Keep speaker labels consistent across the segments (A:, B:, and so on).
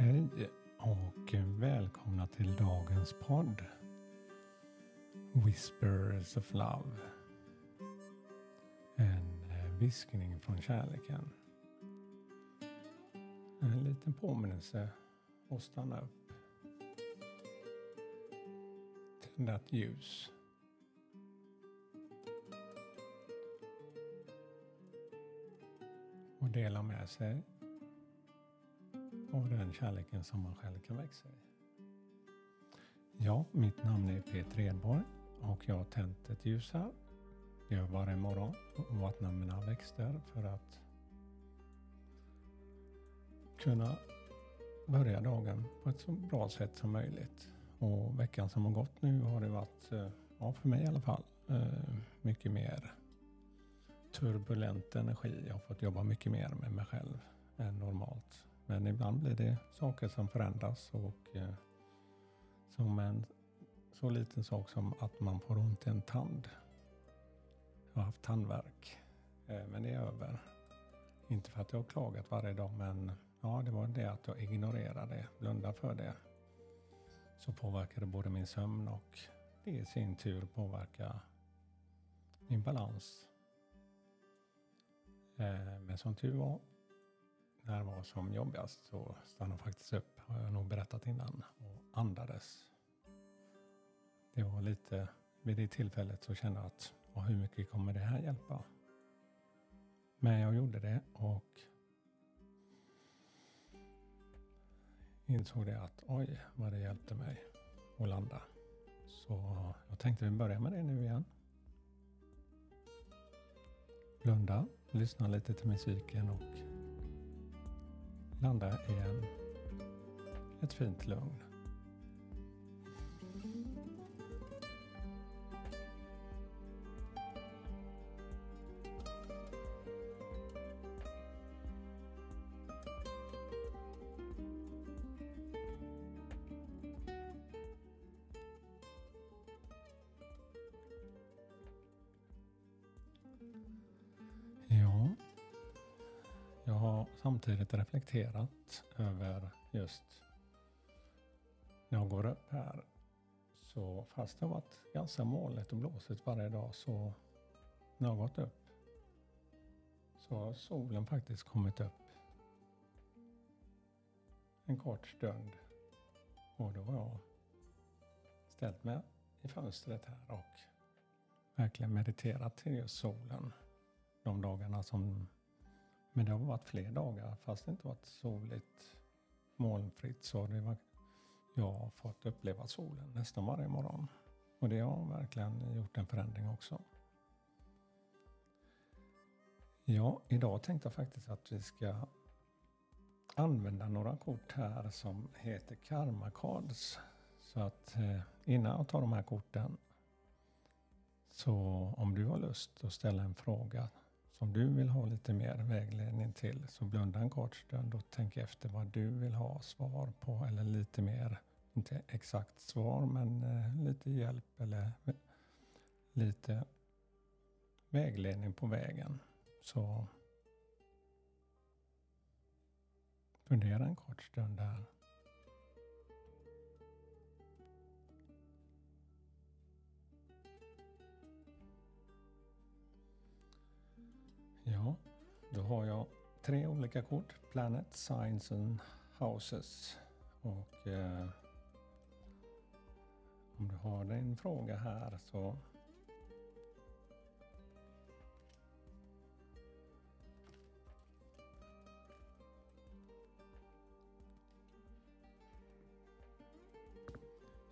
A: Hej och välkomna till dagens podd Whispers of Love. En viskning från kärleken. En liten påminnelse att stanna upp. Tända ett ljus. Och dela med sig och den kärleken som man själv kan växa i. Ja, mitt namn är Peter Edborg och jag har tänt ett ljus här. Det gör varje morgon och vattnar mina växter för att kunna börja dagen på ett så bra sätt som möjligt. Och veckan som har gått nu har det varit, eh, ja för mig i alla fall, eh, mycket mer turbulent energi. Jag har fått jobba mycket mer med mig själv än normalt. Men ibland blir det saker som förändras och eh, som en så liten sak som att man får ont i en tand. Jag har haft tandvärk, eh, men det är över. Inte för att jag har klagat varje dag, men ja, det var det att jag ignorerade det, blundade för det. Så påverkade både min sömn och det i sin tur påverkar min balans. Eh, men som tur var när det var som jobbigast så stannade jag faktiskt upp, har jag nog berättat innan, och andades. Det var lite, vid det tillfället så kände jag att, och hur mycket kommer det här hjälpa? Men jag gjorde det och insåg det att oj, vad det hjälpte mig att landa. Så jag tänkte vi börjar med det nu igen. Blunda, lyssna lite till musiken och landa i en, ett fint lugn. Samtidigt reflekterat över just när jag går upp här. Så fast det har varit ganska molnigt och blåsigt varje dag så när jag gått upp så har solen faktiskt kommit upp en kort stund. Och då har jag ställt mig i fönstret här och verkligen mediterat till just solen. De dagarna som men det har varit fler dagar fast det inte varit soligt molnfritt så det var, jag har fått uppleva solen nästan varje morgon. Och det har verkligen gjort en förändring också. Ja, idag tänkte jag faktiskt att vi ska använda några kort här som heter Karma Cards. Så att eh, innan jag tar de här korten så om du har lust att ställa en fråga som du vill ha lite mer vägledning till så blunda en kort stund och tänk efter vad du vill ha svar på eller lite mer, inte exakt svar men eh, lite hjälp eller lite vägledning på vägen. Så fundera en kort stund här. Har jag tre olika kort. Planet, Signs and Houses. Och eh, om du har din fråga här så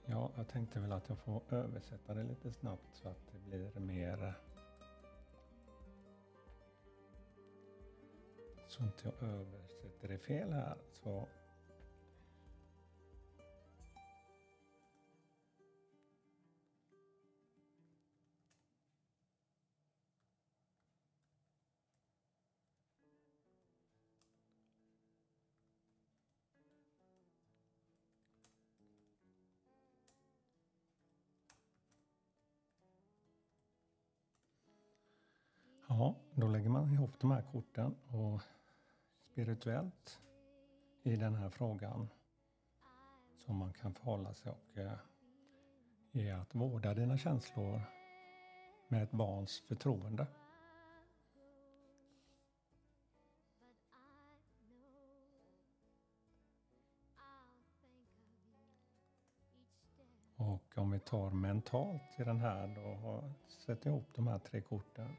A: Ja, jag tänkte väl att jag får översätta det lite snabbt så att det blir mer så inte jag översätter det fel här. Så Ja, då lägger man ihop de här korten och spirituellt i den här frågan som man kan förhålla sig och eh, är att vårda dina känslor med ett barns förtroende. Och om vi tar mentalt i den här då, sätter ihop de här tre korten.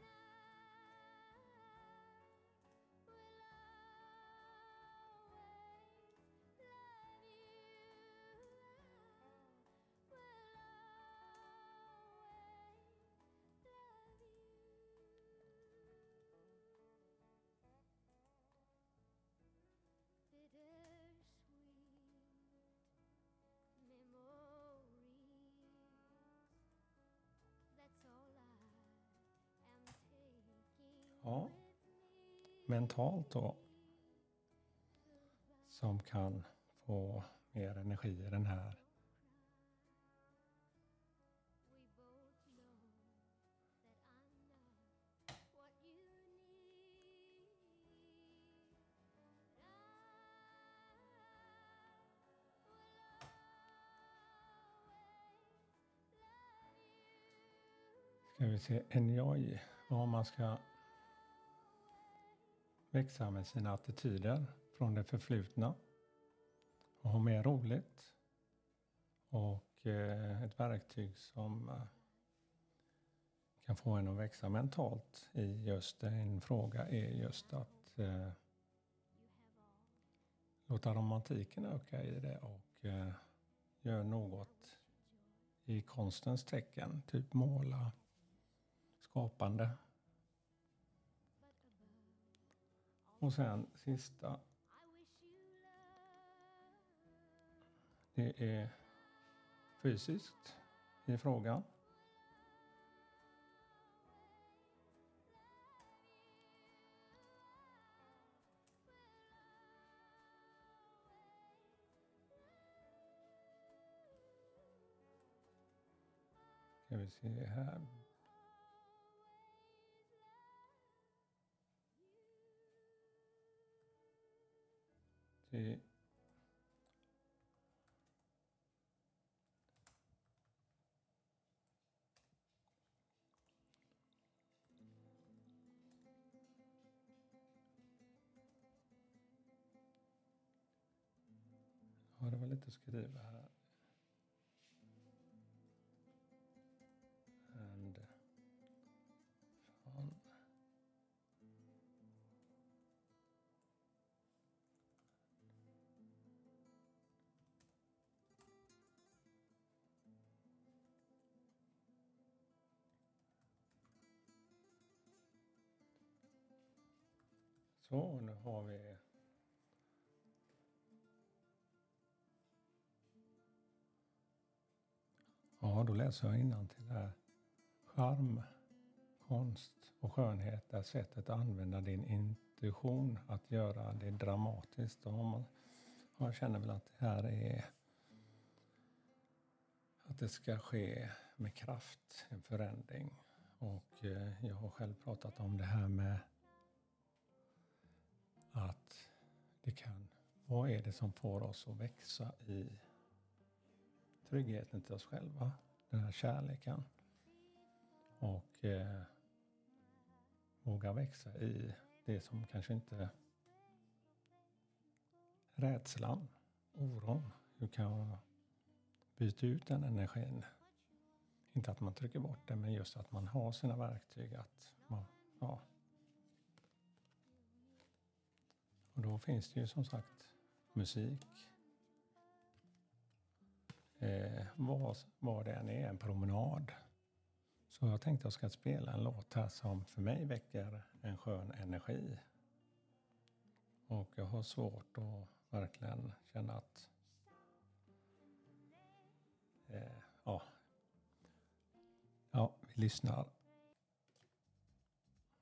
A: Ja, mentalt då. Som kan få mer energi i den här Ska vi se, enjoy. Ja, man ska växa med sina attityder från det förflutna och ha mer roligt. Och eh, ett verktyg som eh, kan få en att växa mentalt i just en fråga är just att eh, låta romantiken öka i det och eh, göra något i konstens tecken, typ måla, skapande. Och sen sista. Det är fysiskt i frågan. Ska vi se här. Ja, det var lite att skriva här. Så, nu har vi Ja, då läser jag till här. Charm, konst och skönhet är sättet att använda din intuition att göra det dramatiskt. Och man, jag känner väl att det här är att det ska ske med kraft, en förändring. Och eh, jag har själv pratat om det här med att det kan, vad är det som får oss att växa i tryggheten till oss själva, den här kärleken. Och eh, våga växa i det som kanske inte rädslan, oron. Hur kan jag byta ut den energin? Inte att man trycker bort den, men just att man har sina verktyg. att man, ja. Och då finns det ju som sagt musik, eh, vad, vad det än är, en promenad. Så jag tänkte jag ska spela en låt här som för mig väcker en skön energi. Och jag har svårt att verkligen känna att eh, ja. ja, vi lyssnar.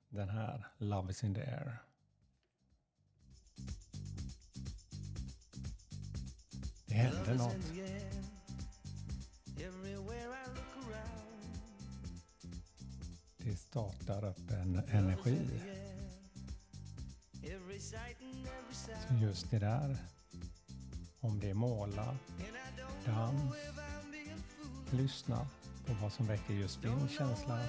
A: Den här Love is in the air. Det händer något. Det startar upp en energi. Så just det där, om det är måla,
B: dans. Lyssna på vad som väcker just din känsla.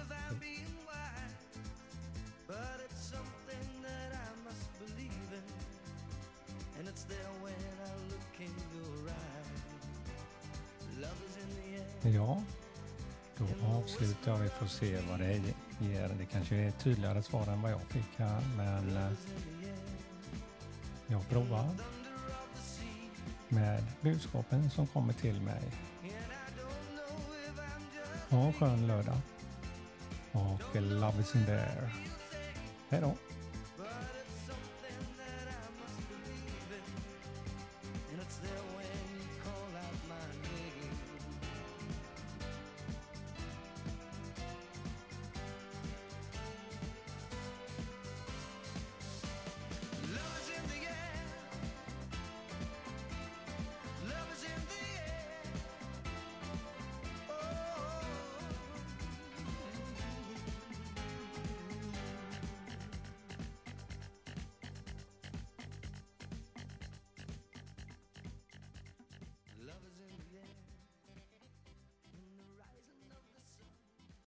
B: Ja, då avslutar vi för att se vad det ger. Det kanske är ett tydligare svar än vad jag fick här, men eh, jag provar med budskapen som kommer till mig. Ha en skön lördag och love is in there. Hej då!